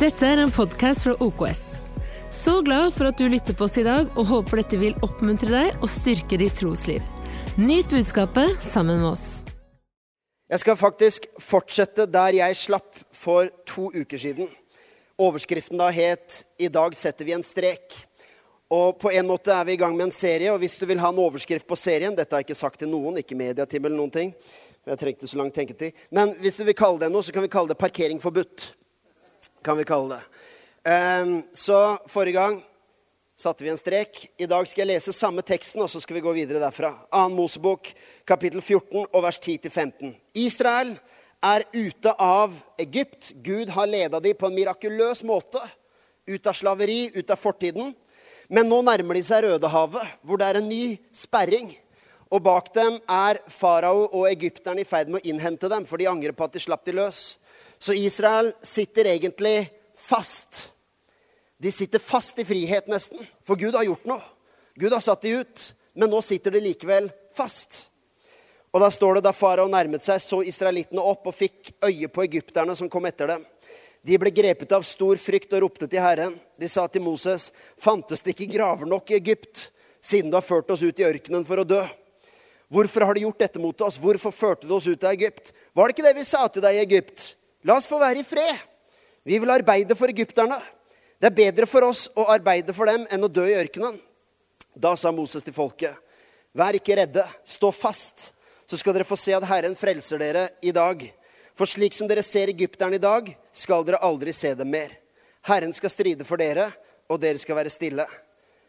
Dette er en podkast fra OKS. Så glad for at du lytter på oss i dag, og håper dette vil oppmuntre deg og styrke ditt trosliv. Nyt budskapet sammen med oss. Jeg skal faktisk fortsette der jeg slapp for to uker siden. Overskriften da het 'I dag setter vi en strek'. Og på en måte er vi i gang med en serie, og hvis du vil ha en overskrift på serien Dette har jeg ikke sagt til noen, ikke mediateam eller noen ting. Jeg trengte så lang tenketid. Men hvis du vil kalle det noe, så kan vi kalle det 'parkering forbudt' kan vi kalle det. Um, så forrige gang satte vi en strek. I dag skal jeg lese samme teksten, og så skal vi gå videre derfra. 2. Mosebok, kapittel 14, og vers 10-15. Israel er ute av Egypt. Gud har leda dem på en mirakuløs måte. Ut av slaveri, ut av fortiden. Men nå nærmer de seg Rødehavet, hvor det er en ny sperring. Og bak dem er farao og egypterne i ferd med å innhente dem, for de angrer på at de slapp de løs. Så Israel sitter egentlig fast. De sitter fast i frihet, nesten. For Gud har gjort noe. Gud har satt de ut. Men nå sitter de likevel fast. Og Da står det da farao nærmet seg, så israelittene opp og fikk øye på egypterne som kom etter dem. De ble grepet av stor frykt og ropte til Herren. De sa til Moses, fantes det ikke graver nok i Egypt, siden du har ført oss ut i ørkenen for å dø? Hvorfor har du gjort dette mot oss? Hvorfor førte du oss ut av Egypt? Var det ikke det vi sa til deg i Egypt? La oss få være i fred. Vi vil arbeide for egypterne. Det er bedre for oss å arbeide for dem enn å dø i ørkenen. Da sa Moses til folket, vær ikke redde, stå fast, så skal dere få se at Herren frelser dere i dag. For slik som dere ser egypterne i dag, skal dere aldri se dem mer. Herren skal stride for dere, og dere skal være stille.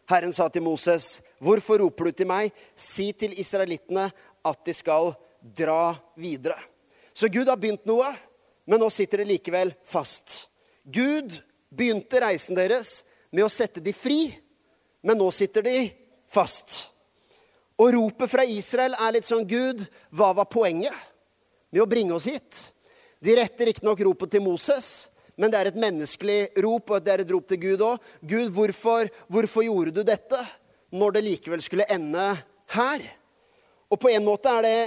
Herren sa til Moses, hvorfor roper du til meg? Si til israelittene at de skal dra videre. Så Gud har begynt noe men nå sitter de likevel fast. Gud begynte reisen deres med å sette de fri, men nå sitter de fast. Og ropet fra Israel er litt sånn Gud, hva var poenget med å bringe oss hit? De retter riktignok ropet til Moses, men det er et menneskelig rop, og det er et rop til Gud òg. Gud, hvorfor, hvorfor gjorde du dette når det likevel skulle ende her? Og på en måte er det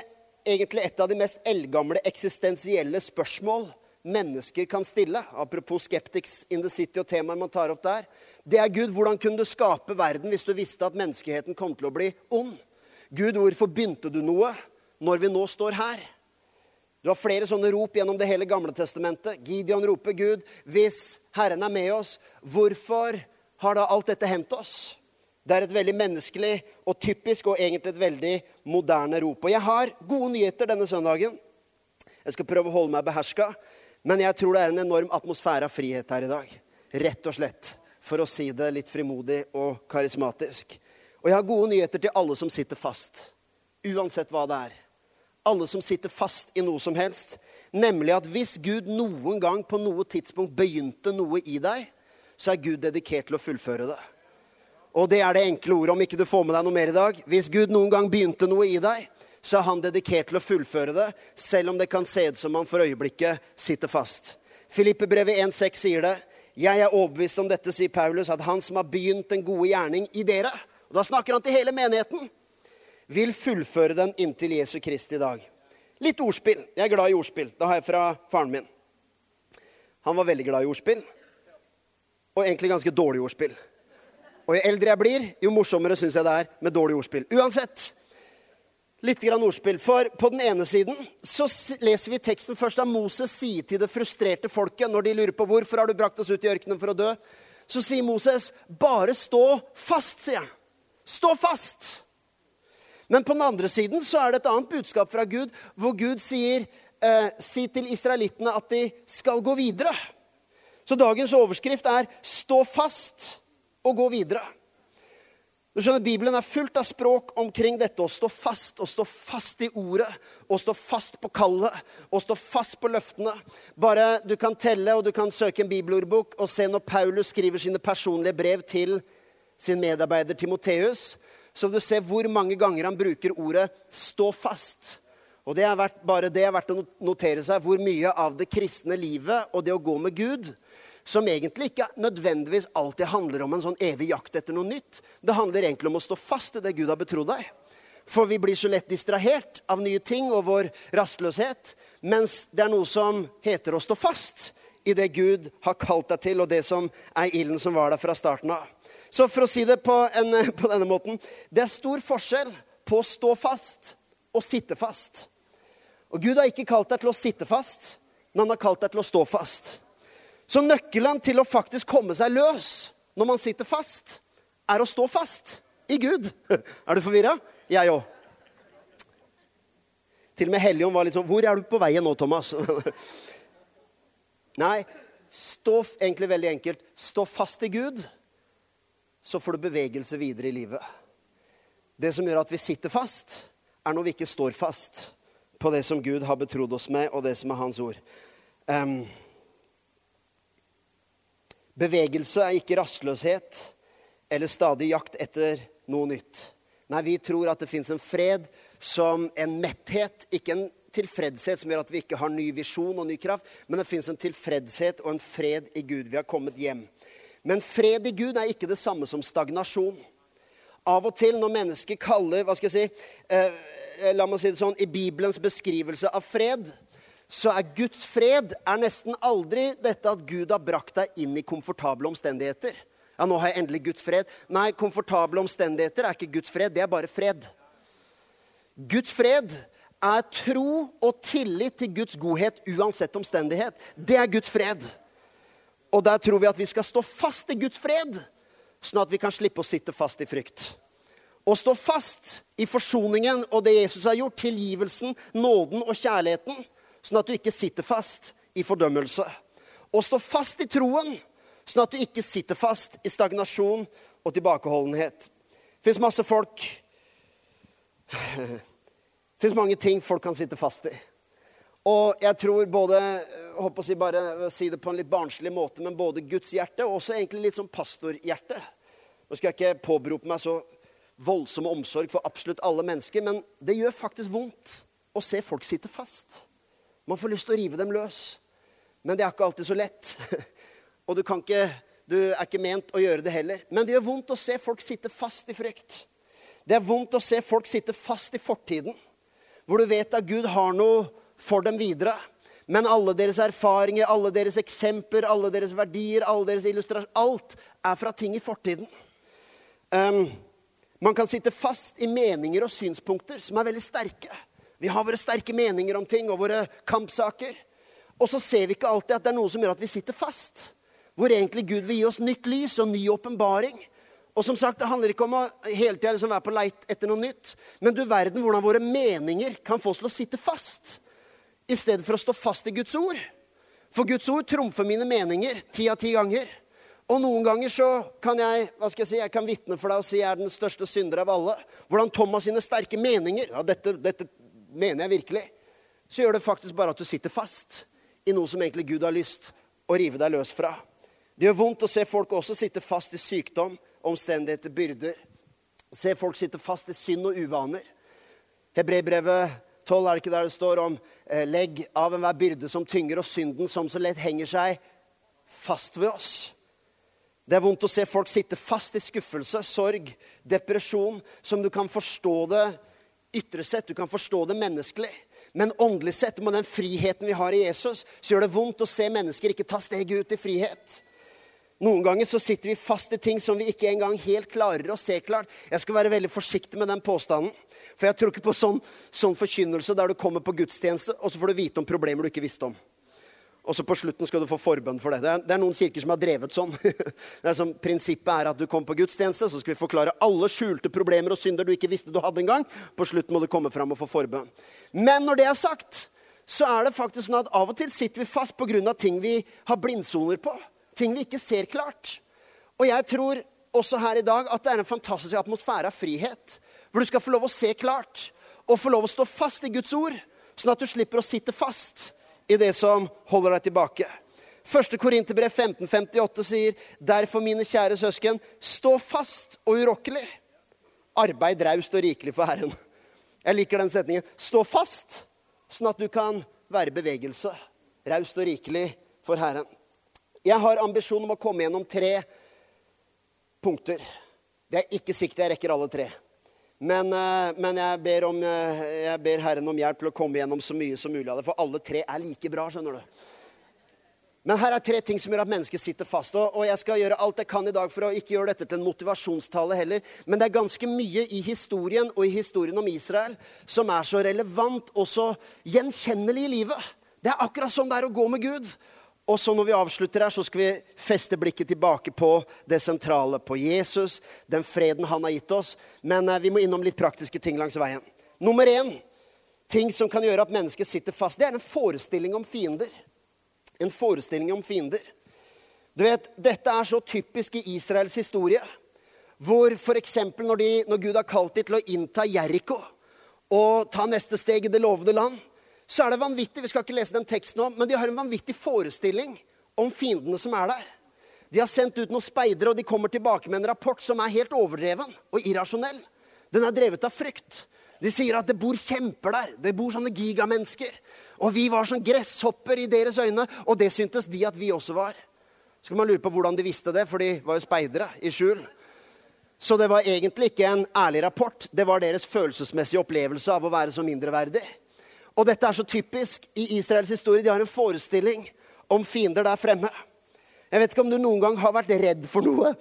egentlig et av de mest eldgamle eksistensielle spørsmål mennesker kan stille. Apropos skeptics in the city og temaet man tar opp der. Det er Gud, hvordan kunne du skape verden hvis du visste at menneskeheten kom til å bli ond? Gud, hvorfor begynte du noe når vi nå står her? Du har flere sånne rop gjennom det hele gamle testamentet. Gideon roper, Gud, hvis Herren er med oss, hvorfor har da alt dette hendt oss? Det er et veldig menneskelig og typisk og egentlig et veldig moderne rop. Og jeg har gode nyheter denne søndagen. Jeg skal prøve å holde meg beherska, men jeg tror det er en enorm atmosfære av frihet her i dag. Rett og slett. For å si det litt frimodig og karismatisk. Og jeg har gode nyheter til alle som sitter fast. Uansett hva det er. Alle som sitter fast i noe som helst. Nemlig at hvis Gud noen gang på noe tidspunkt begynte noe i deg, så er Gud dedikert til å fullføre det. Og det er det enkle ordet, om ikke du får med deg noe mer i dag. Hvis Gud noen gang begynte noe i deg, så er han dedikert til å fullføre det, selv om det kan se ut som han for øyeblikket sitter fast. Filippebrevet 1,6 sier det. Jeg er overbevist om dette, sier Paulus, at han som har begynt en gode gjerning i dere, og da snakker han til hele menigheten, vil fullføre den inntil Jesu Kristi dag. Litt ordspill. Jeg er glad i ordspill. Det har jeg fra faren min. Han var veldig glad i ordspill, og egentlig ganske dårlig ordspill. Og jo eldre jeg blir, jo morsommere syns jeg det er med dårlig ordspill. Uansett, litt grann ordspill. For på den ene siden så leser vi teksten først da Moses sier til det frustrerte folket når de lurer på hvorfor har du brakt oss ut i ørkenen for å dø. Så sier Moses, 'Bare stå fast', sier jeg. Stå fast! Men på den andre siden så er det et annet budskap fra Gud, hvor Gud sier, eh, 'Si til israelittene at de skal gå videre'. Så dagens overskrift er 'Stå fast' og gå videre. Du skjønner, Bibelen er fullt av språk omkring dette å stå fast, å stå fast i ordet, å stå fast på kallet, å stå fast på løftene. Bare Du kan telle og du kan søke en bibelordbok og se når Paulus skriver sine personlige brev til sin medarbeider Timoteus, så vil du se hvor mange ganger han bruker ordet 'stå fast'. Og det er verdt, bare det er verdt å notere seg hvor mye av det kristne livet og det å gå med Gud som egentlig ikke nødvendigvis alltid handler om en sånn evig jakt etter noe nytt. Det handler egentlig om å stå fast i det Gud har betrodd deg. For vi blir så lett distrahert av nye ting og vår rastløshet. Mens det er noe som heter å stå fast i det Gud har kalt deg til, og det som er ilden som var der fra starten av. Så for å si det på, en, på denne måten Det er stor forskjell på å stå fast og sitte fast. Og Gud har ikke kalt deg til å sitte fast, men han har kalt deg til å stå fast. Så nøkkelen til å faktisk komme seg løs når man sitter fast, er å stå fast i Gud. Er du forvirra? Jeg òg. Til og med Helligånd var litt sånn Hvor er du på veien nå, Thomas? Nei, stå egentlig veldig enkelt. Stå fast i Gud, så får du bevegelse videre i livet. Det som gjør at vi sitter fast, er når vi ikke står fast på det som Gud har betrodd oss med, og det som er Hans ord. Um, bevegelse er ikke rastløshet eller stadig jakt etter noe nytt. Nei, vi tror at det fins en fred som en metthet, ikke en tilfredshet som gjør at vi ikke har ny visjon og ny kraft, men det fins en tilfredshet og en fred i Gud. Vi har kommet hjem. Men fred i Gud er ikke det samme som stagnasjon. Av og til når mennesker kaller hva skal jeg si, eh, La meg si det sånn I Bibelens beskrivelse av fred så er Guds fred er nesten aldri dette at Gud har brakt deg inn i komfortable omstendigheter. Ja, nå har jeg endelig Guds fred. Nei, komfortable omstendigheter er ikke Guds fred. Det er bare fred. Guds fred er tro og tillit til Guds godhet uansett omstendighet. Det er Guds fred. Og der tror vi at vi skal stå fast i Guds fred, sånn at vi kan slippe å sitte fast i frykt. Å stå fast i forsoningen og det Jesus har gjort, tilgivelsen, nåden og kjærligheten, sånn at du ikke sitter fast i fordømmelse. Og stå fast i troen Sånn at du ikke sitter fast i stagnasjon og tilbakeholdenhet. Det fins masse folk Det fins mange ting folk kan sitte fast i. Og jeg tror både håper å si bare å si det på en litt barnslig måte, men både Guds hjerte og også egentlig litt sånn pastorhjerte. Nå skal jeg ikke påberope meg så voldsom omsorg for absolutt alle mennesker, men det gjør faktisk vondt å se folk sitte fast. Man får lyst til å rive dem løs. Men det er ikke alltid så lett. Og du, ikke, du, er ikke ment å gjøre det heller. Men det gjør vondt å se folk sitte fast i frykt. Det er vondt å se folk sitte fast i fortiden, hvor du vet at Gud har noe for dem videre. Men alle deres erfaringer, alle deres eksempler, alle deres verdier, alle deres illustrasjoner Alt er fra ting i fortiden. Um, man kan sitte fast i meninger og synspunkter som er veldig sterke. Vi har våre sterke meninger om ting og våre kampsaker. Og så ser vi ikke alltid at det er noe som gjør at vi sitter fast hvor egentlig Gud vil gi oss nytt lys og ny åpenbaring. Og som sagt, Det handler ikke om å hele tida liksom være på leit etter noe nytt. Men du verden hvordan våre meninger kan få oss til å sitte fast i stedet for å stå fast i Guds ord. For Guds ord trumfer mine meninger ti av ti ganger. Og noen ganger så kan jeg hva skal jeg si, jeg kan vitne for deg og si jeg er den største synder av alle. Hvordan Thomas sine sterke meninger ja, dette, dette mener jeg virkelig. Så gjør det faktisk bare at du sitter fast i noe som egentlig Gud har lyst å rive deg løs fra. Det gjør vondt å se folk også sitte fast i sykdom, omstendigheter, byrder. Se folk sitte fast i synd og uvaner. Hebreerbrevet 12 er det ikke der det står om eh, legg av enhver byrde som tynger, og synden som så lett henger seg fast ved oss. Det er vondt å se folk sitte fast i skuffelse, sorg, depresjon, som du kan forstå det ytre sett, du kan forstå det menneskelig. Men åndelig sett, med den friheten vi har i Jesus, så gjør det vondt å se mennesker ikke ta steget ut i frihet. Noen ganger så sitter vi fast i ting som vi ikke engang helt klarer å se klart. Jeg skal være veldig forsiktig med den påstanden. For jeg tror ikke på sånn, sånn forkynnelse der du kommer på gudstjeneste, og så får du vite om problemer du ikke visste om. Og så på slutten skal du få forbønn for det. Det er, det er noen kirker som har drevet sånn. det er som, prinsippet er at du kommer på gudstjeneste, så skal vi forklare alle skjulte problemer og synder du ikke visste du hadde engang. På slutten må du komme fram og få forbønn. Men når det er sagt, så er det faktisk sånn at av og til sitter vi fast pga. ting vi har blindsoner på ting vi ikke ser klart. Og jeg tror også her i dag at det er en fantastisk atmosfære av frihet. Hvor du skal få lov å se klart og få lov å stå fast i Guds ord, sånn at du slipper å sitte fast i det som holder deg tilbake. 1. Korinterbrev 1558 sier, 'Derfor, mine kjære søsken, stå fast og urokkelig.' Arbeid raust og rikelig for Herren. Jeg liker den setningen. Stå fast, sånn at du kan være i bevegelse. Raust og rikelig for Herren. Jeg har ambisjon om å komme gjennom tre punkter. Det er ikke sikkert jeg rekker alle tre. Men, eh, men jeg, ber om, eh, jeg, ber Herren om hjelp til å komme gjennom så mye som mulig av det. For alle tre er like bra, skjønner du. Men her er tre ting som gjør at mennesket sitter fast. Og, og jeg skal gjøre alt jeg kan i dag for å ikke gjøre dette til en motivasjonstale heller. Men det er ganske mye i historien og i historien om Israel som er så relevant og så gjenkjennelig i livet. Det er akkurat sånn det er å gå med Gud. Og så når vi avslutter her, så skal vi feste blikket tilbake på det sentrale. På Jesus, den freden han har gitt oss. Men eh, vi må innom litt praktiske ting langs veien. Nummer én ting som kan gjøre at mennesket sitter fast, det er en forestilling om fiender en forestilling om fiender. Du vet, Dette er så typisk i Israels historie. Hvor f.eks. Når, når Gud har kalt dem til å innta Jeriko og ta neste steg i det lovede land, så er det vanvittig vi skal ikke lese den teksten nå, men de har en vanvittig forestilling om fiendene som er der. De har sendt ut noen speidere, og de kommer tilbake med en rapport som er helt overdreven og irrasjonell. Den er drevet av frykt. De sier at det bor kjemper der. Det bor sånne gigamennesker. Og vi var som gresshopper i deres øyne, og det syntes de at vi også var. Så kan man lure på hvordan de visste det, for de var jo speidere i skjul. Så det var egentlig ikke en ærlig rapport. Det var deres følelsesmessige opplevelse av å være så mindreverdig. Og dette er så typisk i Israels historie. De har en forestilling om fiender der fremme. Jeg vet ikke om du noen gang har vært redd for noe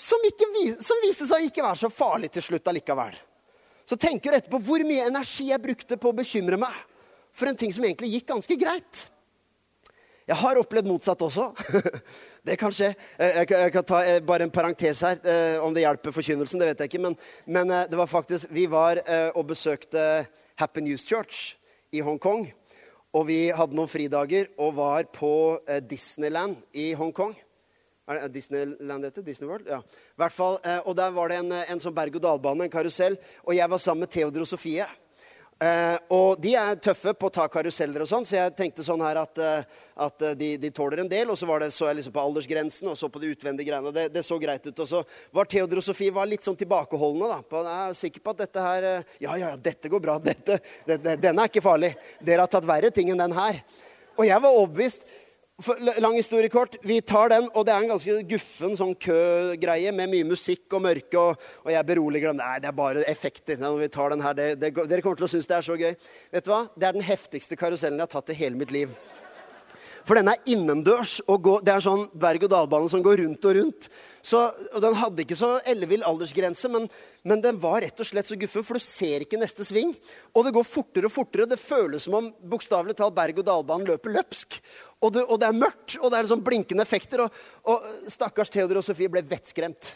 som, ikke, som viste seg ikke være så farlig til slutt allikevel. Så tenker du etterpå hvor mye energi jeg brukte på å bekymre meg for en ting som egentlig gikk ganske greit. Jeg har opplevd motsatt også. Det kan skje. Jeg kan ta eh, bare en parentes her. Eh, om det hjelper forkynnelsen, det vet jeg ikke. Men, men eh, det var faktisk Vi var og besøkte Happy News Church i Hongkong. Og vi hadde noen fridager og var på Disneyland i Hongkong. Er det Disneyland dette? Disney World? Ja. hvert fall, og der var det en, en sånn berg-og-dal-bane, en karusell. Og jeg var sammen med Theodor og Sofie. Eh, og de er tøffe på å ta karuseller og sånn, så jeg tenkte sånn her at, uh, at uh, de, de, tåler en del. Og så var det, så jeg liksom på aldersgrensen og så på de utvendige greiene. Det, det så greit ut. Og så var Theodor og Sofie var litt sånn tilbakeholdne. da. På, jeg er sikker på at dette her uh, Ja, ja, ja, dette går bra. Dette, det, denne er ikke farlig. Dere har tatt verre ting enn den her. Og jeg var overbevist. Lang historie kort. Vi tar den, og det er en ganske guffen sånn køgreie med mye musikk og mørke. Og, og jeg beroliger dem. Nei, det er bare effekter. Når vi tar den her, det, det, dere kommer til å synes det er så gøy. Vet du hva? Det er den heftigste karusellen jeg har tatt i hele mitt liv. For den er innendørs. og går, Det er sånn berg-og-dal-bane som går rundt og rundt. Så, og Den hadde ikke så ellevill aldersgrense, men, men, den var rett og slett så guffen, for du ser ikke neste sving. Og det går fortere og fortere. Det føles som om bokstavelig talt berg-og-dal-banen løper løpsk. Og det, og det, er mørkt, og det er sånn blinkende effekter. Og, og stakkars Theodor og Sofie ble vettskremt.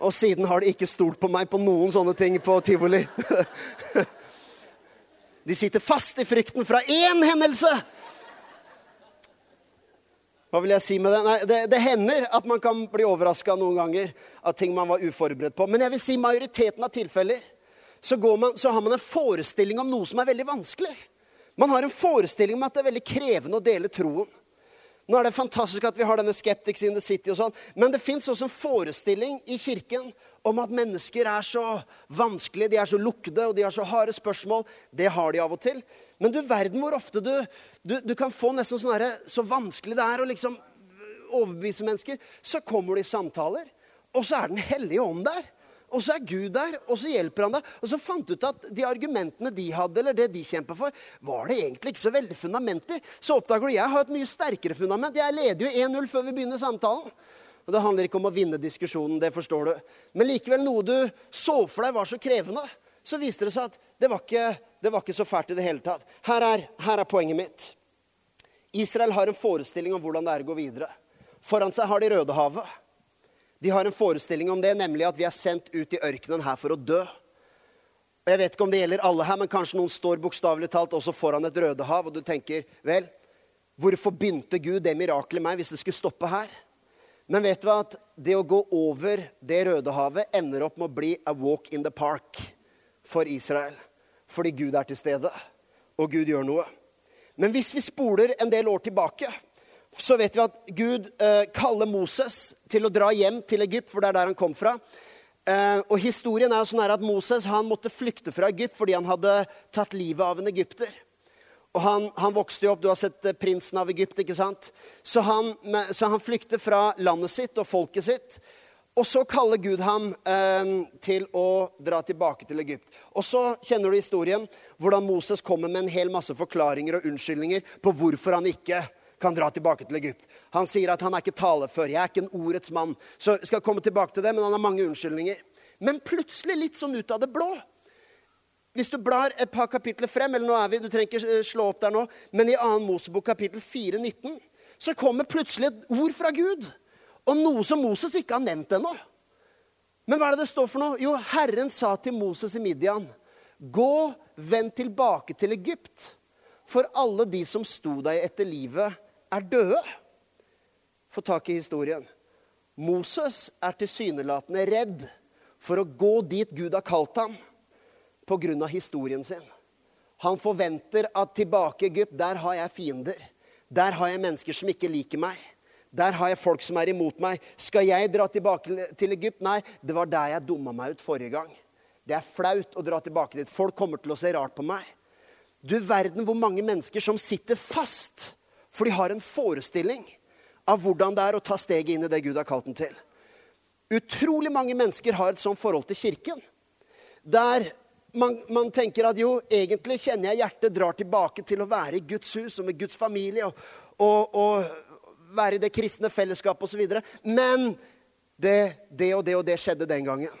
Og siden har de ikke stolt på meg på noen sånne ting på tivoli. De sitter fast i frykten fra én hendelse hva vil jeg si med det? Nei, det, det hender at man kan bli overraska noen ganger av ting man var uforberedt på. Men jeg vil si majoriteten av tilfeller så, man, så, har man en forestilling om noe som er veldig vanskelig. Man har en forestilling om at det er veldig krevende å dele troen. Nå er det fantastisk at vi har denne Skeptics in the City, og sånn, men det fins også en forestilling i kirken om at mennesker er så vanskelige, de er så lukkede og de har så harde spørsmål. Det har de av og til. Men du verden hvor ofte du, du, du kan få nesten sånn herre Så vanskelig det er å liksom overbevise mennesker. Så kommer du i samtaler, og så er Den hellige ånd der. Og så er Gud der, og så hjelper han deg. Og så fant du ut at de argumentene de hadde, eller det de kjempa for, var det egentlig ikke så veldig fundament i. Så oppdager du jeg har et mye sterkere fundament. Jeg leder jo 1-0 før vi begynner samtalen. Og Det handler ikke om å vinne diskusjonen, det forstår du. Men likevel noe du så for deg var så krevende, så viste det seg at det var ikke det var ikke så fælt i det hele tatt. Her er, her er poenget mitt. Israel har en forestilling om hvordan det er å gå videre. Foran seg har de Rødehavet. De har en forestilling om det, nemlig at vi er sendt ut i ørkenen her for å dø. Og Jeg vet ikke om det gjelder alle her, men kanskje noen står bokstavelig talt også foran et Rødehav, og du tenker vel, hvorfor begynte Gud det mirakelet meg hvis det skulle stoppe her? Men vet du hva? At det å gå over det Rødehavet ender opp med å bli a walk in the park for Israel fordi Gud er til stede, og Gud gjør noe. Men hvis vi spoler en del år tilbake, så vet vi at Gud eh, kaller Moses til å dra hjem til Egypt, for det er der han kom fra. Eh, og historien er jo sånn at Moses han måtte flykte fra Egypt fordi han hadde tatt livet av en egypter. Og han, han vokste jo opp, Du har sett eh, prinsen av Egypt. ikke sant? Så han, så han flykter fra landet sitt og folket sitt og så kaller Gud ham eh, til å dra tilbake til Egypt. Og så kjenner du historien hvordan Moses kommer med en hel masse forklaringer og unnskyldninger på hvorfor han ikke kan dra tilbake til Egypt. Han sier at han er ikke talefør. Jeg er ikke en ordets mann. Så jeg skal komme tilbake til det, men han har mange unnskyldninger. Men plutselig, litt sånn ut av det blå Hvis du blar et par kapitler frem, eller nå er vi, du trenger ikke eh, slå opp der nå, men i 2. Mosebok kapittel 4, 19, så kommer plutselig et ord fra Gud om noe som Moses ikke har nevnt ennå. Men hva er det det står for noe? Jo, Herren sa til Moses i Midian, gå, vend tilbake til Egypt, for alle de som sto deg etter livet, er døde. Få tak i historien. Moses er tilsynelatende redd for å gå dit Gud har kalt ham, pga. historien sin. Han forventer at tilbake i Egypt, der har jeg fiender. Der har jeg mennesker som ikke liker meg. Der har jeg folk som er imot meg. Skal jeg dra tilbake til Egypt? Nei, det var der jeg dumma meg ut forrige gang. Det er flaut å dra tilbake dit. Folk kommer til å se rart på meg. Du verden hvor mange mennesker som sitter fast, for de har en forestilling av hvordan det er å ta steget inn i det Gud har kalt dem til. Utrolig mange mennesker har et sånt forhold til kirken. Der man, man, tenker at jo, egentlig kjenner jeg hjertet drar tilbake til å være i Guds hus og med Guds familie og, og, og være i det kristne fellesskapet osv. Men det, det og det og det skjedde den gangen.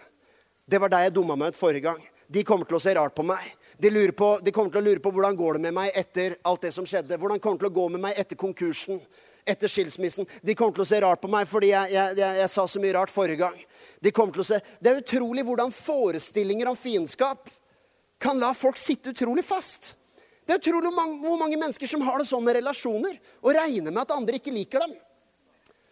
Det var der jeg dumma meg ut forrige gang. De kommer til å se rart på meg. De, på, de kommer til å lure på hvordan går det med meg etter alt det som skjedde. Hvordan kommer det til å gå med meg etter konkursen etter skilsmissen. De kommer til å se rart på meg fordi jeg, jeg, jeg, jeg sa så mye rart forrige gang. De kommer til å se. Det er utrolig hvordan forestillinger om fiendskap kan la folk sitte utrolig fast. Det er utrolig hvor mange mennesker som har det sånn med relasjoner og regner med at andre ikke liker dem.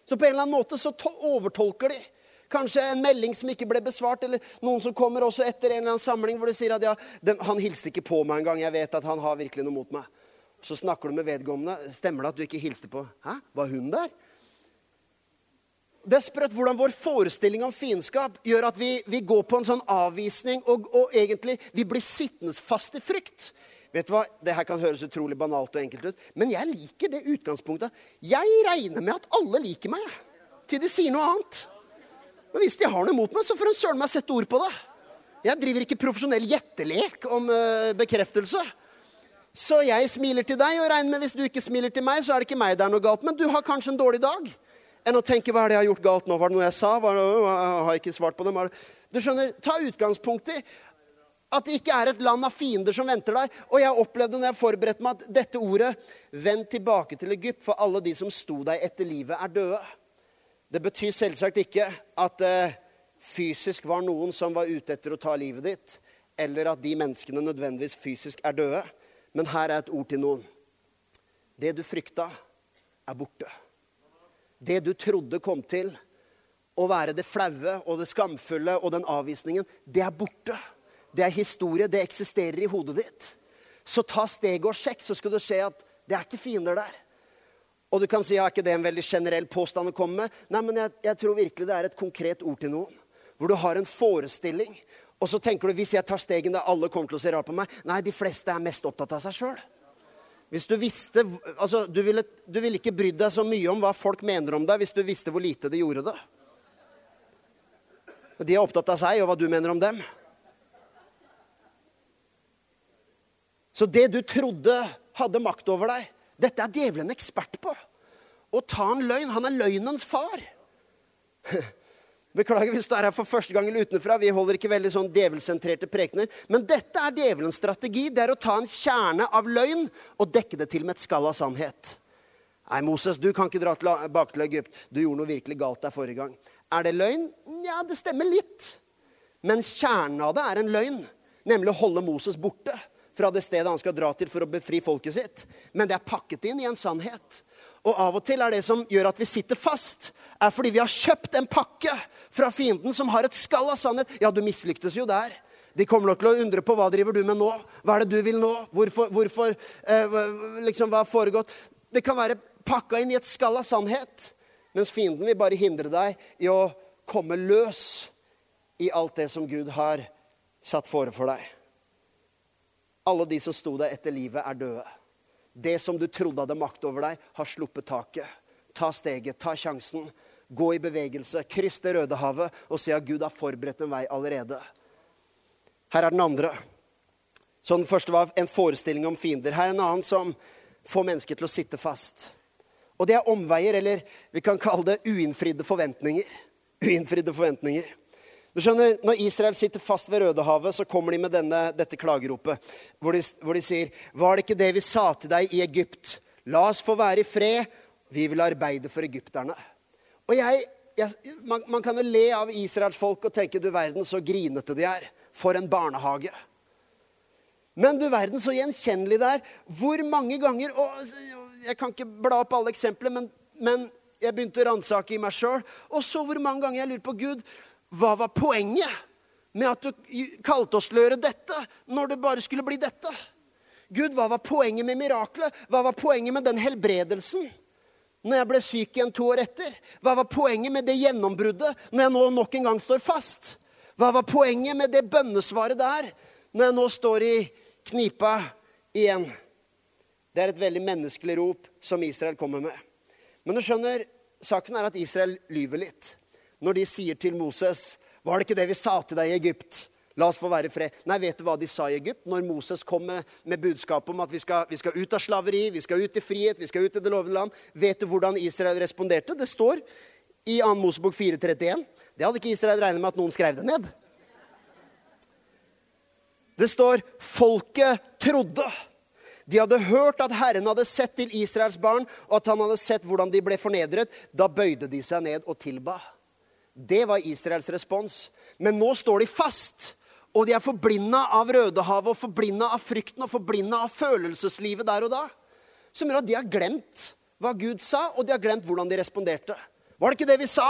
Så på en eller annen måte så overtolker de. Kanskje en melding som ikke ble besvart, eller noen som kommer også etter en eller annen samling hvor du sier at ja, den, han hilste ikke på meg engang. Jeg vet at han har virkelig noe mot meg. Så snakker du med vedkommende. Stemmer det at du ikke hilste på Hæ, var hun der? Det er sprøtt hvordan vår forestilling om fiendskap gjør at vi, vi, går på en sånn avvisning, og, og, egentlig vi blir sittende fast i frykt. Vet du hva? Det her kan høres utrolig banalt og enkelt ut, men jeg liker det utgangspunktet. Jeg regner med at alle liker meg, til de sier noe annet. Men hvis de har noe mot meg, så får de søren meg sette ord på det. Jeg driver ikke profesjonell gjettelek om uh, bekreftelse. Så jeg smiler til deg, og regner med hvis du ikke smiler til meg, så er det ikke meg det er noe galt. Men du har kanskje en dårlig dag. Enn å tenke hva er det jeg har gjort galt nå? Var det noe jeg sa? Var det, jeg har ikke svart på dem. Du skjønner, Ta utgangspunkt i at det ikke er et land av fiender som venter deg. Og jeg opplevde når jeg forberedte meg, at dette ordet 'vend tilbake til Egypt', for alle de som sto deg etter livet, er døde. Det betyr selvsagt ikke at det eh, fysisk var noen som var ute etter å ta livet ditt, eller at de menneskene nødvendigvis fysisk er døde. Men her er et ord til noen. Det du frykta, er borte. Det du trodde kom til å være det flaue og det skamfulle og den avvisningen, det er borte. Det er historie. Det eksisterer i hodet ditt. Så ta steget og sjekk, så skal du se at det er ikke fiender der. Og du kan si ja, er ikke det en veldig generell påstand å komme med? Nei, men jeg, jeg tror virkelig det er et konkret ord til noen. Hvor du har en forestilling og så tenker du hvis jeg tar stegen der alle kommer til å se rart på meg Nei, de fleste er mest opptatt av seg sjøl. Hvis du visste altså, du, ville, du ville ikke brydd deg så mye om hva folk mener om deg, hvis du visste hvor lite de gjorde det. De er opptatt av seg og hva du mener om dem. Så det du trodde hadde makt over deg, dette er djevelen ekspert på. Å ta en løgn. Han er løgnens far. Beklager hvis du er her for første gang eller utenfra. Vi holder ikke veldig sånn djevelsentrerte prekener. Men dette er djevelens strategi. Det er å ta en kjerne av løgn og dekke det til med et skall av sannhet. Nei, Moses, du kan ikke dra tilbake til Egypt. Du gjorde noe virkelig galt der forrige gang. Er det løgn? Ja, det stemmer litt. Men kjernen av det er en løgn. Nemlig å holde Moses borte fra det stedet han skal dra til for å befri folket sitt. Men det er pakket inn i en sannhet. Og av og til er det som gjør at vi sitter fast, er fordi vi har kjøpt en pakke fra fienden som har et skall av sannhet. Ja, du mislyktes jo der. De kommer nok til å undre på hva driver du med nå. Hva er det du vil nå? Hvorfor, hvorfor eh, liksom, Hva har foregått? Det kan være pakka inn i et skall av sannhet. Mens fienden vil bare hindre deg i å komme løs i alt det som Gud har satt fore for deg. Alle de som sto deg etter livet, er døde. Det som du trodde hadde makt over deg, har sluppet taket. Ta steget, ta sjansen. Gå i bevegelse, kryss det Røde havet og se at Gud har forberedt en vei allerede. Her er den andre. Så den første var en forestilling om fiender. Her er en annen som får mennesker til å sitte fast. Og det er omveier, eller vi kan kalle det uinnfridde forventninger. Uinnfridde forventninger. Du skjønner, Når Israel sitter fast ved Rødehavet, så kommer de med denne, dette klageropet, hvor de, hvor de sier Var det ikke det vi sa til deg i Egypt? La oss få være i fred. Vi vil arbeide for egypterne. Og jeg, jeg man, man, kan jo le av Israels folk og tenke du verden så grinete de er. For en barnehage. Men du verden så gjenkjennelig det er. Hvor mange ganger og Jeg kan ikke bla opp alle eksempler, men, men jeg begynte å ransake i meg sjøl. Og så hvor mange ganger jeg lurer på Gud hva var poenget med at du kalte oss til å gjøre dette, når det bare skulle bli dette? Gud, hva var poenget med miraklet? Hva var poenget med den helbredelsen? Når jeg ble syk igjen to år etter? Hva var poenget med det gjennombruddet når jeg nå nok en gang står fast? Hva var poenget med det bønnesvaret der når jeg nå står i knipa igjen? Det er et veldig menneskelig rop som Israel kommer med. Men du skjønner, saken er at Israel lyver litt når de sier til Moses Var det ikke det vi sa til deg i Egypt? La oss få være i fred. Nei, vet du hva de sa i Egypt når Moses kom med, med budskapet om at vi skal, vi skal, ut av slaveri, vi skal ut i frihet, vi skal ut i det lovende land? Vet du hvordan Israel responderte? Det står i 2. Mosebok 431. Det hadde ikke Israel regnet med at noen skrev det ned. Det står 'folket trodde'. De hadde hørt at Herren hadde sett til Israels barn, og at han hadde sett hvordan de ble fornedret. Da bøyde de seg ned og tilba. Det var Israels respons. Men nå står de fast. Og de er forblinda av Rødehavet og forblinda av frykten og forblinda av følelseslivet der og da. Som gjør at de har glemt hva Gud sa, og de har glemt hvordan de responderte. Var det ikke det vi sa?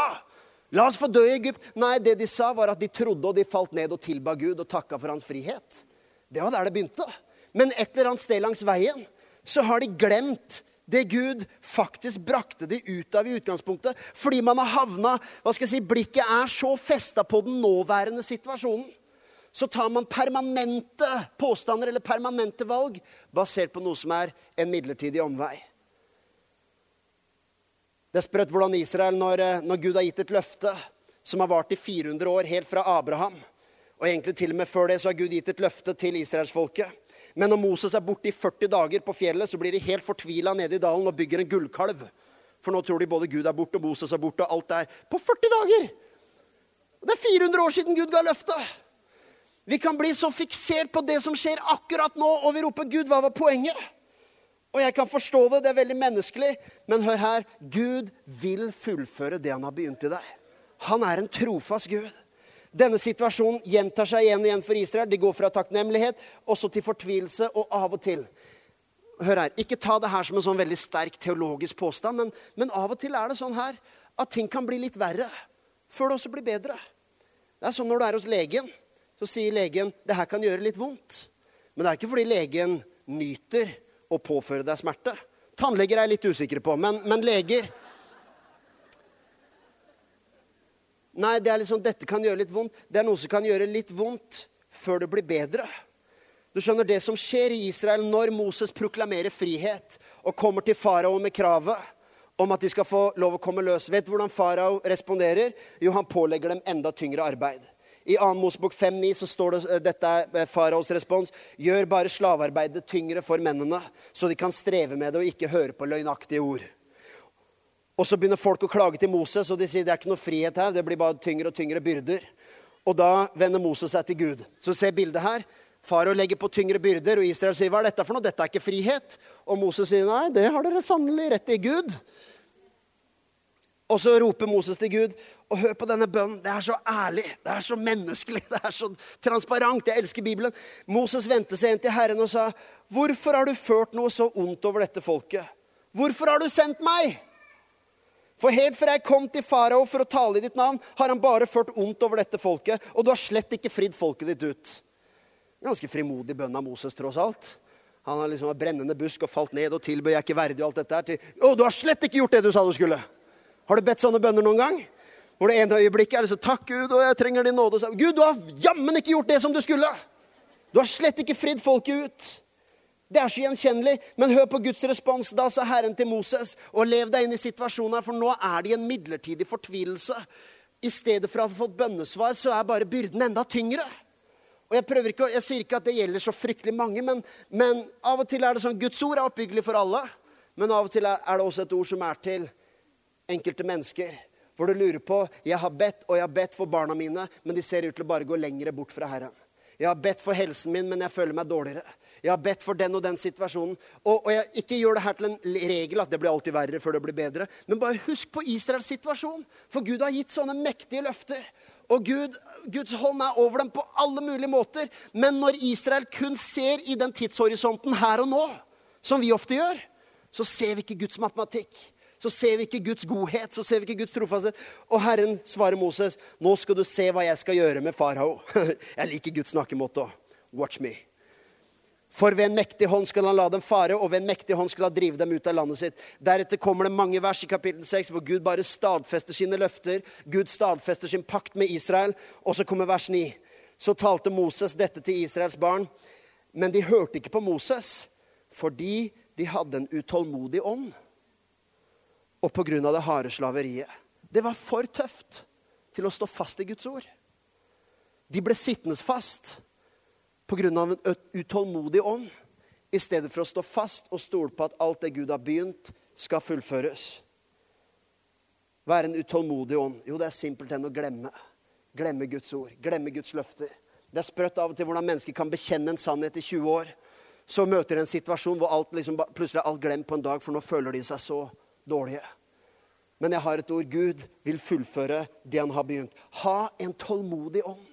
La oss få dø i Egypt. Nei, det de sa, var at de trodde, og de falt ned og tilba Gud og takka for hans frihet. Det var der det begynte. Men et eller annet sted langs veien så har de glemt det Gud faktisk brakte de ut av i utgangspunktet. Fordi man har havna hva skal jeg si, Blikket er så festa på den nåværende situasjonen. Så tar man permanente påstander eller permanente valg basert på noe som er en midlertidig omvei. Det er sprøtt hvordan Israel, når, eh, når Gud har gitt et løfte som har vart i 400 år, helt fra Abraham Og egentlig til og med før det så har Gud gitt et løfte til israelsfolket men når Moses er borte i 40 dager på fjellet, så blir de helt fortvila nede i dalen og bygger en gullkalv. For nå tror de både Gud er borte og Moses er borte og alt er på 40 dager! Det er 400 år siden Gud ga løftet. Vi kan bli så fiksert på det som skjer akkurat nå, og vi roper 'Gud, hva var poenget?' Og jeg kan forstå det, det er veldig menneskelig, men hør her. Gud vil fullføre det han har begynt i deg. Han er en trofast Gud. Denne situasjonen gjentar seg igjen og igjen for Israel. De går fra takknemlighet også til fortvilelse, og av og til Hør her, Ikke ta det her som en sånn veldig sterk teologisk påstand, men, men av og til er det sånn her at ting kan bli litt verre før det også blir bedre. Det er sånn når du er hos legen, så sier legen det her kan gjøre litt vondt. Men det er ikke fordi legen nyter å påføre deg smerte. Tannleger er jeg litt usikre på, men, men leger Nei, det er liksom, dette kan gjøre litt vondt. Det er noe som kan gjøre litt vondt før det blir bedre. Du skjønner Det som skjer i Israel når Moses proklamerer frihet og kommer til farao med kravet om at de skal få lov å komme løs. Vet du hvordan farao responderer? Jo, han pålegger dem enda tyngre arbeid. I 2. Mosebok 5,9 så står det eh, dette er faraos respons. Gjør bare slavearbeidet tyngre for mennene, så de kan streve med det og ikke høre på løgnaktige ord. Og så begynner folk å klage til Moses, og de sier det er ikke noe frihet her. Det blir bare tyngre og tyngre byrder. Og da vender Moses seg til Gud. Så se bildet her. Farao legger på tyngre byrder, og Israel sier hva er dette for noe? Dette er ikke frihet. Og Moses sier nei, det har dere sannelig rett i, Gud. Og så roper Moses til Gud, og hør på denne bønnen. Det er så ærlig, det er så menneskelig, det er så transparent. Jeg elsker Bibelen. Moses vendte seg inn til Herren og sa, 'Hvorfor har du ført noe så ondt over dette folket?' 'Hvorfor har du sendt meg?' For helt fra jeg kom til farao for å tale i ditt navn, har han bare ført ondt over dette folket, og du har slett ikke fridd folket ditt ut. Ganske frimodig bønn av Moses, tross alt. Han har liksom en brennende busk og falt ned og tilbød jeg er ikke verdig og alt dette her til Å, du har slett ikke gjort det du sa du skulle! Har du bedt sånne bønner noen gang? Hvor det ene øyeblikket er det så Takk, Gud, og jeg trenger din nåde. Gud, du har jammen ikke gjort det som du skulle! Du har slett ikke fridd folket ut. Det er så gjenkjennelig. Men hør på Guds respons. Da sa Herren til Moses, og lev deg inn i situasjonen, for nå er det i en midlertidig fortvilelse. I stedet for å ha fått bønnesvar, så er bare byrden enda tyngre. Og Jeg ikke, jeg sier ikke at det gjelder så fryktelig mange, men, men av og til er det sånn Guds ord er oppbyggelig for alle. Men av og til er det også et ord som er til enkelte mennesker. Hvor du lurer på Jeg har bedt og jeg har bedt for barna mine, men de ser ut til å bare gå lenger bort fra Herren. Jeg har bedt for helsen min, men jeg føler meg dårligere. Jeg har bedt for den og den situasjonen. Og, og jeg ikke gjør det her til en regel at det blir alltid verre før det blir bedre. Men bare husk på Israels situasjon. For Gud har gitt sånne mektige løfter. Og Gud, Guds hånd er over dem på alle mulige måter. Men når Israel kun ser i den tidshorisonten her og nå, som vi ofte gjør, så ser vi ikke Guds matematikk. Så ser vi ikke Guds godhet, så ser vi ikke Guds trofasthet. Og Herren svarer Moses, 'Nå skal du se hva jeg skal gjøre med farao.' Jeg liker Guds snakkemåte òg. Watch me. For ved en mektig hånd skal han la dem fare, og ved en mektig hånd skal han drive dem ut av landet sitt. Deretter kommer det mange vers i kapittel 6 hvor Gud bare stadfester sine løfter. Gud stadfester sin pakt med Israel. Og så kommer vers 9. Så talte Moses dette til Israels barn, men de hørte ikke på Moses fordi de hadde en utålmodig ånd. Og av det harde slaveriet. Det var for tøft til å stå fast i Guds ord. De ble sittende fast pga. en utålmodig ånd, i stedet for å stå fast og stole på at alt det Gud har begynt, skal fullføres. Være en utålmodig ånd? Jo, det er simpelthen å glemme. Glemme Guds ord, glemme Guds løfter. Det er sprøtt av og til hvordan mennesker kan bekjenne en sannhet i 20 år. Så møter de en situasjon hvor alt liksom, plutselig er alt glemt på en dag, for nå føler de seg så dårlige. Men jeg har et ord. Gud vil fullføre det han har begynt. Ha en tålmodig ånd.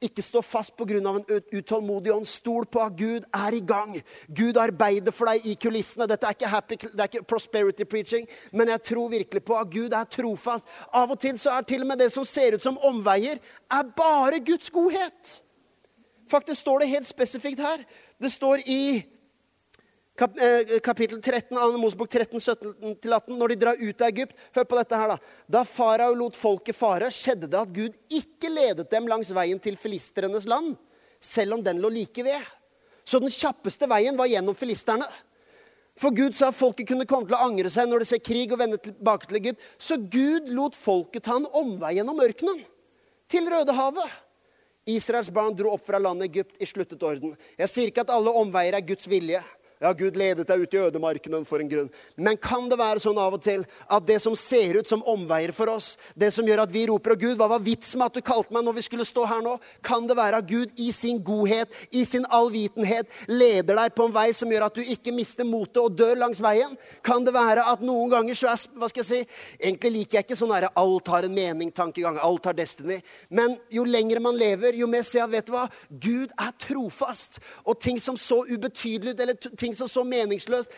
Ikke stå fast pga. en utålmodig ånd. Stol på at Gud er i gang. Gud arbeider for deg i kulissene. Dette er ikke, happy, det er ikke prosperity preaching, men jeg tror virkelig på at Gud er trofast. Av og til så er til og med det som ser ut som omveier, er bare Guds godhet. Faktisk står det helt spesifikt her. Det står i kapittel 13, 2. Mosebok 13, 17-18, når de drar ut av Egypt. Hør på dette her, da. Da farao lot folket fare, skjedde det at Gud ikke ledet dem langs veien til filistrenes land, selv om den lå like ved. Så den kjappeste veien var gjennom filisterne. For Gud sa at folket kunne komme til å angre seg når de ser krig og vende tilbake til Egypt. Så Gud lot folket ta en omvei gjennom ørkenen, til Rødehavet. Israels barn dro opp fra landet Egypt i sluttet orden. Jeg sier ikke at alle omveier er Guds vilje. Ja, Gud ledet deg ut i ødemarken for en grunn. Men kan det være sånn av og til at det som ser ut som omveier for oss, det som gjør at vi roper 'Å Gud, hva var vitsen med at du kalte meg når vi skulle stå her nå?' Kan det være at Gud i sin godhet, i sin allvitenhet, leder deg på en vei som gjør at du ikke mister motet og dør langs veien? Kan det være at noen ganger så er Hva skal jeg si? Egentlig liker jeg ikke sånn derre 'alt har en mening'-tankegang. Alt har destiny. Men jo lenger man lever, jo mer ser jeg, vet du hva? Gud er trofast. Og ting som så ubetydelig ut, eller ting ting som så meningsløst.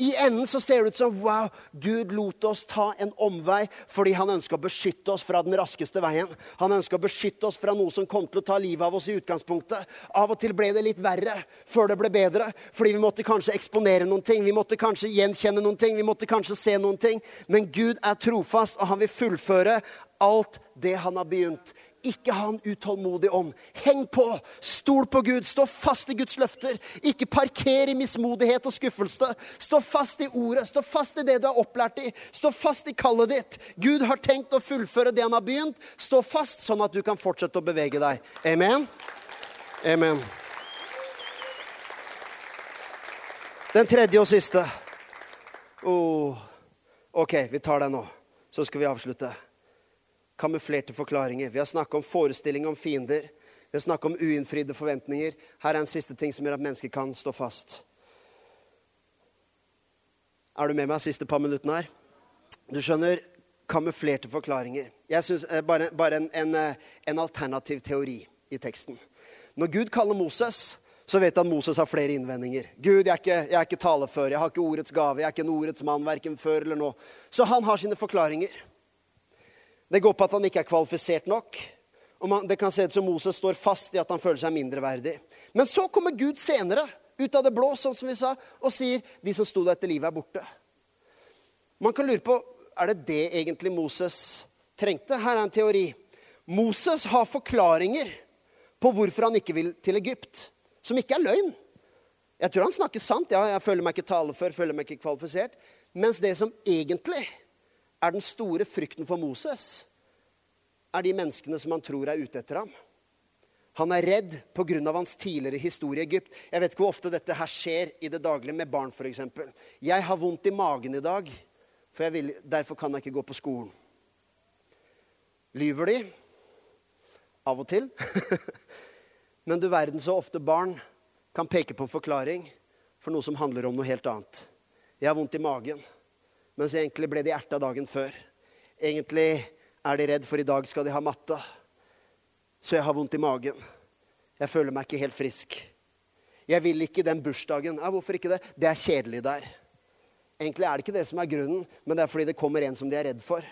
I enden så ser det ut som wow, Gud lot oss ta en omvei fordi han ønska å beskytte oss fra den raskeste veien. Han ønska å beskytte oss fra noe som kom til å ta livet av oss i utgangspunktet. Av og til ble det litt verre før det ble bedre, fordi vi måtte kanskje eksponere noen ting. Vi måtte kanskje gjenkjenne noen ting, vi måtte kanskje se noen ting. Men Gud er trofast, og han vil fullføre alt det han har begynt. Ikke ha en utålmodig ånd. Heng på! Stol på Gud. Stå fast i Guds løfter. Ikke parker i mismodighet og skuffelse. Stå fast i ordet. Stå fast i det du er opplært i. Stå fast i kallet ditt. Gud har tenkt å fullføre det han har begynt. Stå fast, sånn at du kan fortsette å bevege deg. Amen? Amen. Den tredje og siste. Oh. OK, vi tar den nå. Så skal vi avslutte kamuflerte forklaringer. Vi har snakka om forestilling om fiender. Vi har snakka om uinnfridde forventninger. Her er en siste ting som gjør at mennesker kan stå fast. Er du med meg siste par minuttene her? Du skjønner, kamuflerte forklaringer. Jeg synes, eh, Bare, bare en, en, eh, en, alternativ teori i teksten. Når Gud kaller Moses, så vet han at Moses har flere innvendinger. Gud, jeg er, ikke, jeg er ikke talefør, jeg har ikke ordets gave, jeg er ikke en ordets mann verken før eller nå. Så han har sine forklaringer. Det går på at han ikke er kvalifisert nok. Og man, det kan se ut som Moses står fast i at han føler seg mindreverdig. Men så kommer Gud senere, ut av det blå, sånn som vi sa, og sier de som sto der etter livet, er borte. Man kan lure på er det det egentlig Moses trengte. Her er en teori. Moses har forklaringer på hvorfor han ikke vil til Egypt, som ikke er løgn. Jeg tror han snakker sant. Ja, jeg føler meg ikke talefør, føler meg ikke kvalifisert. Mens det som egentlig er den store frykten for Moses, er de menneskene som han tror er ute etter ham. Han er redd pga. hans tidligere historie i Egypt. Jeg vet ikke hvor ofte dette her skjer i det daglige med barn f.eks. Jeg har vondt i magen i dag, vil, derfor kan jeg ikke gå på skolen. Lyver de? Av og til. Men du verden så ofte barn kan peke på en forklaring for noe som handler om noe helt annet. Jeg har vondt i magen, mens egentlig ble de erta dagen før. Egentlig er de redd, for i dag skal de ha matte. Så jeg har vondt i magen. Jeg føler meg ikke helt frisk. Jeg vil ikke den bursdagen. Ja, hvorfor ikke det? Det er kjedelig der. Egentlig er det ikke det som er grunnen, men det er fordi det kommer en som de er redd for.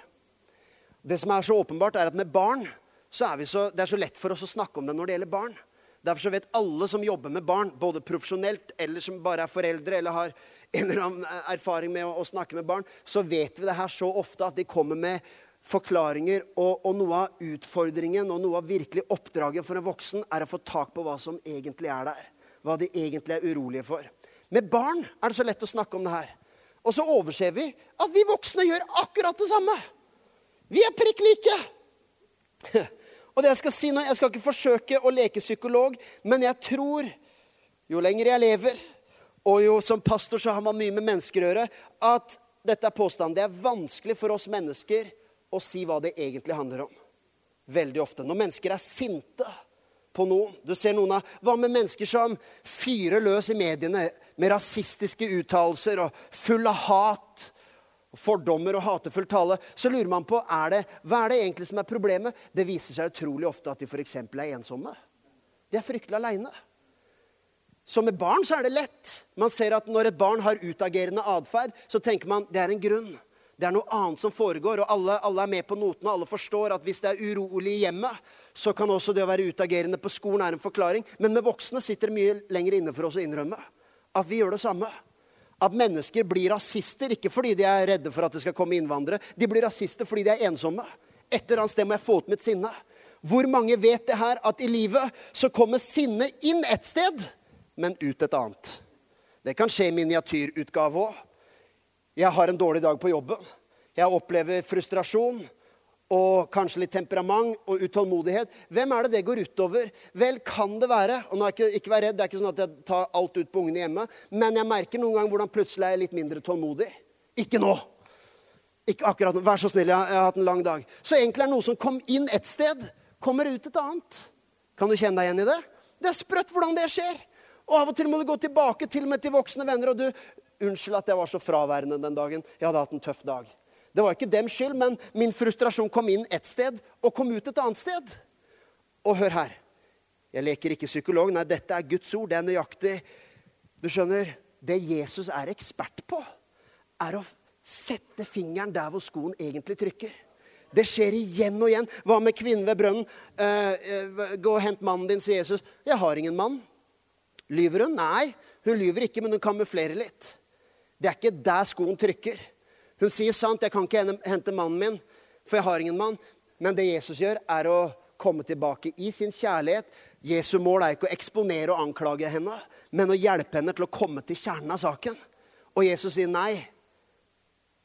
Det som er så åpenbart, er at med barn så er så, det er så lett for oss å snakke om det når det gjelder barn. Derfor så vet alle som jobber med barn, både profesjonelt eller som bare er foreldre eller har en eller annen erfaring med å, å snakke med barn, så vet vi det her så ofte at de kommer med forklaringer. Og, og, noe av utfordringen og noe av virkelig oppdraget for en voksen er å få tak på hva som egentlig er der. Hva de egentlig er urolige for. Med barn er det så lett å snakke om det her. Og så overser vi at vi voksne gjør akkurat det samme. Vi er prikk like. Og det Jeg skal si nå, jeg skal ikke forsøke å leke psykolog, men jeg tror jo lenger jeg lever, og jo som pastor så har man mye med mennesker å gjøre, at dette er påstanden. Det er vanskelig for oss mennesker å si hva det egentlig handler om. Veldig ofte. Når mennesker er sinte på noen Du ser noen av, Hva med mennesker som fyrer løs i mediene med rasistiske uttalelser og full av hat? fordommer og hatefull tale, så lurer man på er det, hva er det egentlig som er problemet. Det viser seg utrolig ofte at de f.eks. er ensomme. De er fryktelig aleine. Så med barn så er det lett. Man ser at Når et barn har utagerende atferd, så tenker man det er en grunn. Det er noe annet som foregår, og alle, alle er med på notene. Alle forstår at hvis det er urolig i hjemmet, så kan også det å være utagerende på skolen er en forklaring. Men med voksne sitter det mye lenger inne for oss å innrømme at vi gjør det samme. At mennesker blir rasister, ikke fordi de er redde for at det skal komme innvandrere. De blir rasister fordi de er ensomme. Et eller annet sted må jeg få ut mitt sinne. Hvor mange vet det her, at i livet så kommer sinnet inn et sted, men ut et annet? Det kan skje i miniatyrutgave òg. Jeg har en dårlig dag på jobben. Jeg opplever frustrasjon og kanskje litt temperament og utålmodighet. Hvem er det det går utover? Vel, kan det være og nå er ikke, ikke vær redd, Det er ikke sånn at jeg tar alt ut på ungene hjemme. Men jeg merker noen ganger hvordan plutselig er jeg litt mindre tålmodig. Ikke nå. Ikke akkurat nå. Vær så snill, jeg, har hatt en lang dag. Så egentlig er det noe som kom inn et sted, kommer ut et annet. Kan du kjenne deg igjen i det? Det er sprøtt hvordan det skjer. Og av og til må du gå tilbake til og med til voksne venner. og du, Unnskyld at jeg var så fraværende den dagen. Jeg hadde hatt en tøff dag. Det var ikke dems skyld, men min frustrasjon kom inn ett sted og kom ut et annet sted. Og hør her. Jeg leker ikke psykolog. Nei, dette er Guds ord. Det er nøyaktig. Du skjønner, det Jesus er ekspert på, er å sette fingeren der hvor skoen egentlig trykker. Det skjer igjen og igjen. Hva med kvinnen ved brønnen? Eh, eh, gå og hent mannen din, sier Jesus. Jeg har ingen mann. Lyver hun? Nei, hun lyver ikke, men hun kamuflerer litt. Det er ikke der skoen trykker. Hun sier sant, jeg kan ikke hente mannen min, for jeg har ingen mann. Men det Jesus gjør, er å komme tilbake i sin kjærlighet. Jesu mål er ikke å eksponere og anklage henne, men å hjelpe henne til å komme til kjernen av saken. Og Jesus sier nei.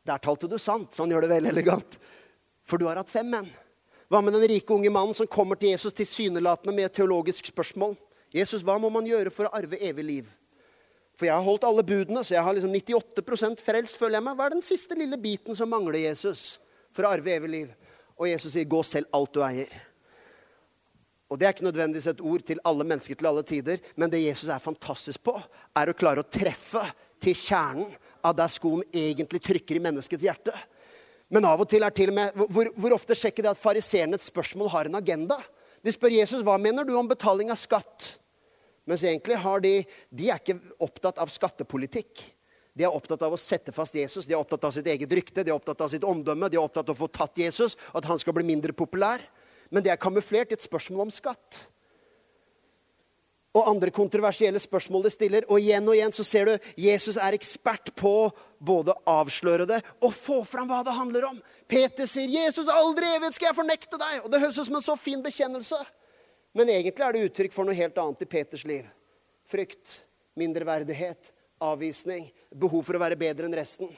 Der talte du sant. Så han gjør det veldig elegant. For du har hatt fem menn. Hva med den rike unge mannen som kommer til Jesus tilsynelatende med et teologisk spørsmål? Jesus, hva må man gjøre for å arve evig liv? For jeg har holdt alle budene, så jeg har liksom 98 frelst, føler jeg meg. Hva er den siste lille biten som mangler Jesus for å arve evig liv? Og Jesus sier, 'Gå selv alt du eier'. Og Det er ikke nødvendigvis et ord til alle mennesker til alle tider, men det Jesus er fantastisk på, er å klare å treffe til kjernen av der skoen egentlig trykker i menneskets hjerte. Men av og til er til og med, Hvor, hvor ofte sjekker det at fariseerne et spørsmål har en agenda? De spør Jesus hva mener du om betaling av skatt. Mens egentlig har de, de er ikke opptatt av skattepolitikk. De er opptatt av å sette fast Jesus, de er opptatt av sitt eget rykte, de er opptatt av sitt omdømme, de er opptatt av å få tatt Jesus, at han skal bli mindre populær. Men det er kamuflert i et spørsmål om skatt. Og andre kontroversielle spørsmål de stiller. Og igjen og igjen så ser du Jesus er ekspert på både avsløre det og få fram hva det handler om. Peter sier, 'Jesus, aldri evig skal jeg fornekte deg.' Og Det høres ut som en så fin bekjennelse. Men egentlig er det uttrykk for noe helt annet i Peters liv. Frykt, mindreverdighet, avvisning, behov for å være bedre enn resten.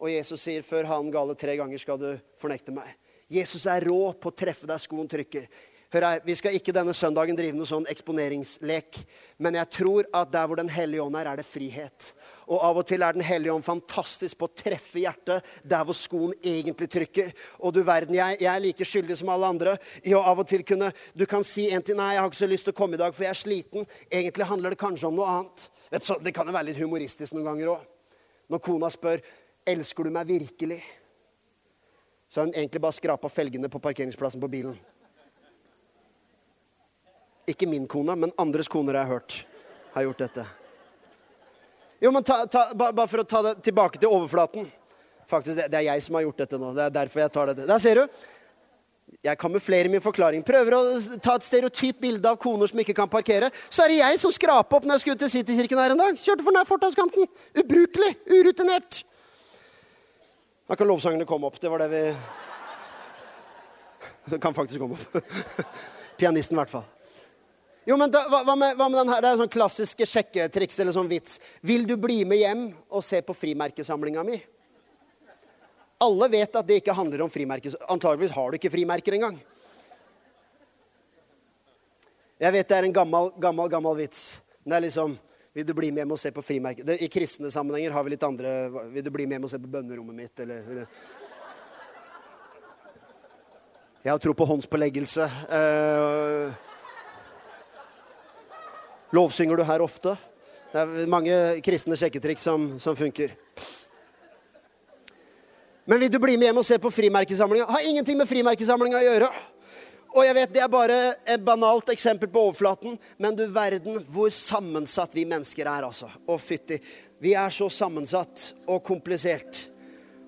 Og Jesus sier før han gale tre ganger skal du fornekte meg. Jesus er rå på å treffe der skoen trykker. Hør her, Vi skal ikke denne søndagen drive noe sånn eksponeringslek. Men jeg tror at der hvor Den hellige ånd er, er det frihet. Og av og til er Den hellige ånd fantastisk på å treffe hjertet der hvor skoen egentlig trykker. Og du verden, jeg, jeg er like skyldig som alle andre i å av og til kunne Du kan si en til Nei, jeg har ikke så lyst til å komme i dag, for jeg er sliten. Egentlig handler det kanskje om noe annet. Det kan jo være litt humoristisk noen ganger òg. Når kona spør elsker du meg virkelig, så har hun egentlig bare skrapa felgene på parkeringsplassen på bilen. Ikke min kone, men andres koner jeg har hørt, har gjort dette. Jo, men ta, ta, Bare for å ta det tilbake til overflaten. Faktisk, det, det, er jeg som har gjort dette nå. Det er derfor jeg tar dette. Der ser du. Jeg kamuflerer min forklaring. Prøver å ta et stereotypt bilde av koner som ikke kan parkere. Så er det jeg som skraper opp når jeg skulle til Citykirken her en dag. Kjørte for nær fortauskanten. Ubrukelig. Urutinert. Da kan lovsangene komme opp. Det var det vi Det kan faktisk komme opp. Pianisten, i hvert fall. Jo, men da, hva, med, hva, med, den her? Det er sånn klassiske sjekketriks eller sånn vits. Vil du bli med hjem og se på frimerkesamlinga mi? Alle vet at det ikke handler om frimerker. Antageligvis har du ikke frimerker engang. Jeg vet det er en gammel, gammel, gammel vits. Det er liksom Vil du bli med hjem og se på frimerker? Det, I kristne sammenhenger har vi litt andre Vil du bli med hjem og se på bønnerommet mitt? Eller, Jeg har tro på håndspåleggelse. Uh, Lovsynger du her ofte? Det er mange kristne sjekketriks som, som funker. Men vil du bli med hjem og se på frimerkesamlinga? Har ingenting med frimerkesamlinga å gjøre. Og jeg vet Det er bare et banalt eksempel på overflaten, men du verden hvor sammensatt vi mennesker er. altså. Å fytti. Vi er så sammensatt og komplisert.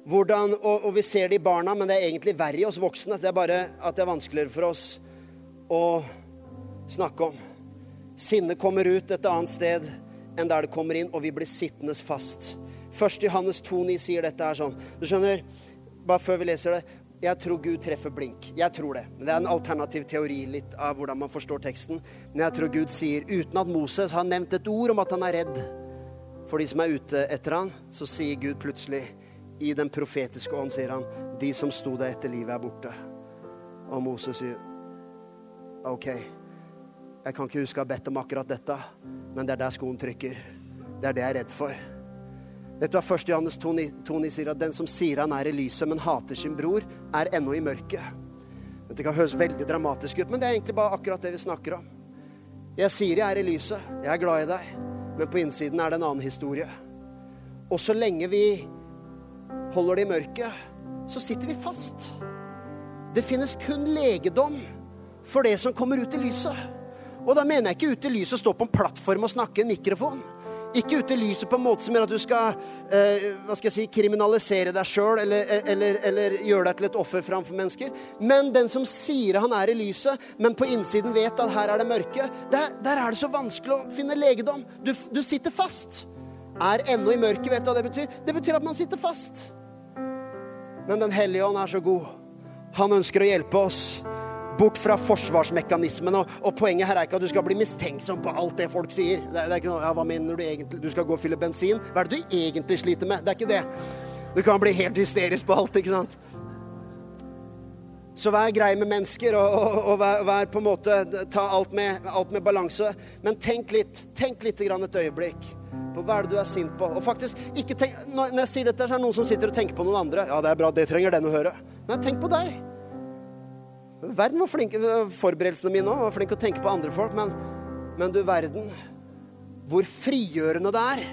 Hvordan, og, og, vi ser det i barna, men det er egentlig verre i oss voksne. Det er bare at det er vanskeligere for oss å snakke om. Sinnet kommer ut et annet sted enn der det kommer inn, og vi blir sittende fast. Først Johannes 2,9 sier dette her sånn. Du skjønner, bare før vi leser det Jeg tror Gud treffer blink. Jeg tror det. Men Det er en alternativ teori litt av hvordan man forstår teksten. Men jeg tror Gud sier, uten at Moses har nevnt et ord om at han er redd for de som er ute etter han, så sier Gud plutselig i den profetiske ånd, sier han, de som sto der etter livet, er borte. Og Moses sier, OK. Jeg kan ikke huske å ha bedt om akkurat dette, men det er der skoen trykker. Det er det jeg er redd for. Vet du hva 1. Johannes 2,9 sier? At den som sier han er i lyset, men hater sin bror, er ennå i mørket. Dette kan høres veldig dramatisk ut, men det er egentlig bare akkurat det vi snakker om. Jeg sier jeg er i lyset, jeg er glad i deg, men på innsiden er det en annen historie. Og så lenge vi holder det i mørket, så sitter vi fast. Det finnes kun legedom for det som kommer ut i lyset. Og da mener jeg ikke ute i lyset å stå på en plattform og snakke i en mikrofon. Ikke ute i lyset på en måte som gjør at du skal, eh, hva skal jeg si, kriminalisere deg sjøl eller, eller, eller, gjøre deg til et offer framfor mennesker. Men den som sier han er i lyset, men på innsiden vet at her er det mørke, der, der er det så vanskelig å finne legedom. Du, du sitter fast. Er ennå i mørket. Vet du hva det betyr? Det betyr at man sitter fast. Men Den hellige ånd er så god. Han ønsker å hjelpe oss bort fra forsvarsmekanismen. Og, og, poenget her er ikke at du skal bli mistenksom på alt det folk sier. Det, det er ikke noe, ja, Hva mener du egentlig? Du skal gå og fylle bensin? Hva er det du egentlig sliter med? Det er ikke det. Du kan bli helt hysterisk på alt, ikke sant? Så vær grei med mennesker, og, og, og vær, vær, på en måte Ta alt med, alt med balanse. Men tenk litt, tenk litt grann et øyeblikk på hva er det du er sint på. Og faktisk, tenk, Når jeg sier dette, så er det noen som sitter og tenker på noen andre. Ja, det er bra, det trenger den å høre. Nei, tenk på deg. Verden var flink Forberedelsene mine òg var flink til å tenke på andre folk, men, men du verden hvor frigjørende det er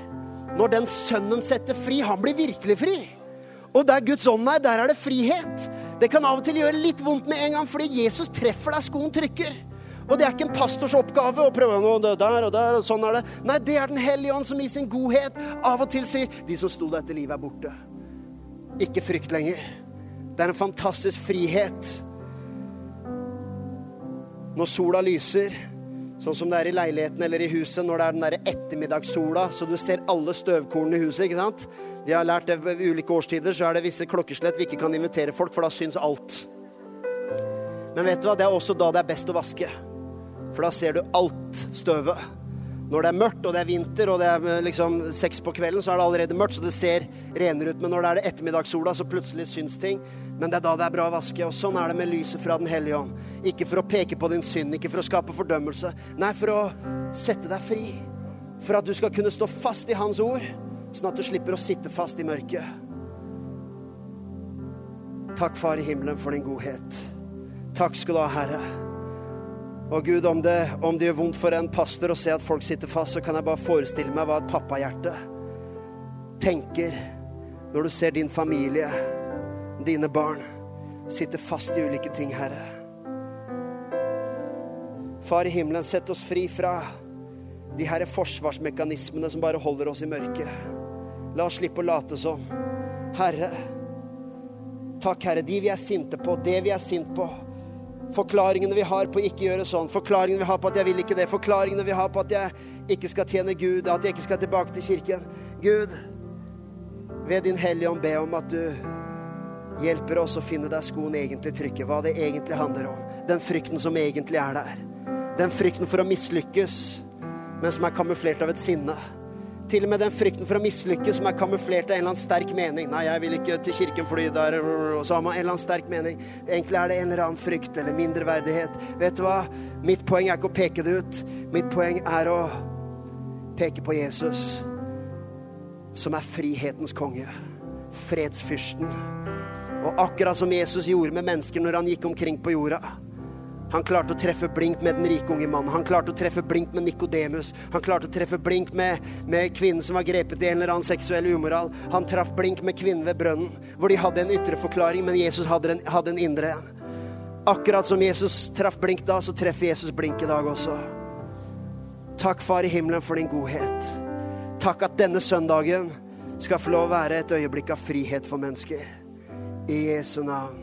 når den sønnen setter fri. Han blir virkelig fri. Og der Guds ånd er, der er det frihet. Det kan av og til gjøre litt vondt med en gang, fordi Jesus treffer deg skoen trykker. Og det er ikke en pastors oppgave å prøve noe der og der, og sånn er det. Nei, det er Den hellige ånd som i sin godhet av og til sier de som sto der etter livet, er borte. Ikke frykt lenger. Det er en fantastisk frihet når sola lyser, sånn som det er i leiligheten eller i huset, når det er den der ettermiddagssola, så du ser alle støvkornene i huset, ikke sant? Vi har lært det ved ulike årstider, så er det visse klokkeslett vi ikke kan invitere folk, for da syns alt. Men vet du hva, det er også da det er best å vaske. For da ser du alt støvet. Når det er mørkt og det er vinter og det er eh, liksom seks på kvelden, så er det allerede mørkt, så det ser renere ut. Men når det er det ettermiddagssola, så plutselig syns ting. Men det er da det er bra å vaske. Og sånn er det med lyset fra Den hellige ånd. Ikke for å peke på din synd, ikke for å skape fordømmelse. Nei, for å sette deg fri. For at du skal kunne stå fast i Hans ord, sånn at du slipper å sitte fast i mørket. Takk, Far i himmelen, for din godhet. Takk skal du ha, Herre. Og Gud, om det, om det gjør vondt for en pastor å se at folk sitter fast, så kan jeg bare forestille meg hva et pappahjerte tenker når du ser din familie, dine barn, sitte fast i ulike ting, Herre. Far i himmelen, sett oss fri fra de her forsvarsmekanismene som bare holder oss i mørket. La oss slippe å late som. Herre, takk, Herre, de vi er sinte på, det vi er sint på. Forklaringene vi har på ikke gjøre sånn, forklaringene vi har på at jeg vil ikke det, forklaringene vi har på at jeg ikke skal tjene Gud, at jeg ikke skal tilbake til kirken. Gud, ved Din Hellige Ånd be om at du hjelper oss å finne der skoen egentlig trykker, hva det egentlig handler om. Den frykten som egentlig er der. Den frykten for å mislykkes, men som er kamuflert av et sinne. Til og med den frykten for å mislykkes som er kamuflert av en eller annen sterk mening. Nei, jeg vil ikke til kirken fordi der Og så har man en eller annen sterk mening. Egentlig er det en eller annen frykt eller mindreverdighet. Vet du hva? Mitt poeng er ikke å peke det ut. Mitt poeng er å peke på Jesus, som er frihetens konge. Fredsfyrsten. Og akkurat som Jesus gjorde med mennesker når han gikk omkring på jorda. Han klarte å treffe blink med den rike unge mannen. Han klarte å treffe blink med Nikodemus. Han klarte å treffe blink med, med, kvinnen som var grepet i en eller annen seksuell umoral. Han traff blink med kvinnen ved brønnen, hvor de hadde en ytre forklaring, men Jesus hadde en, hadde en indre en. Akkurat som Jesus traff blink da, så treffer Jesus blink i dag også. Takk, Far i himmelen, for din godhet. Takk at denne søndagen skal få lov å være et øyeblikk av frihet for mennesker. I Jesu navn.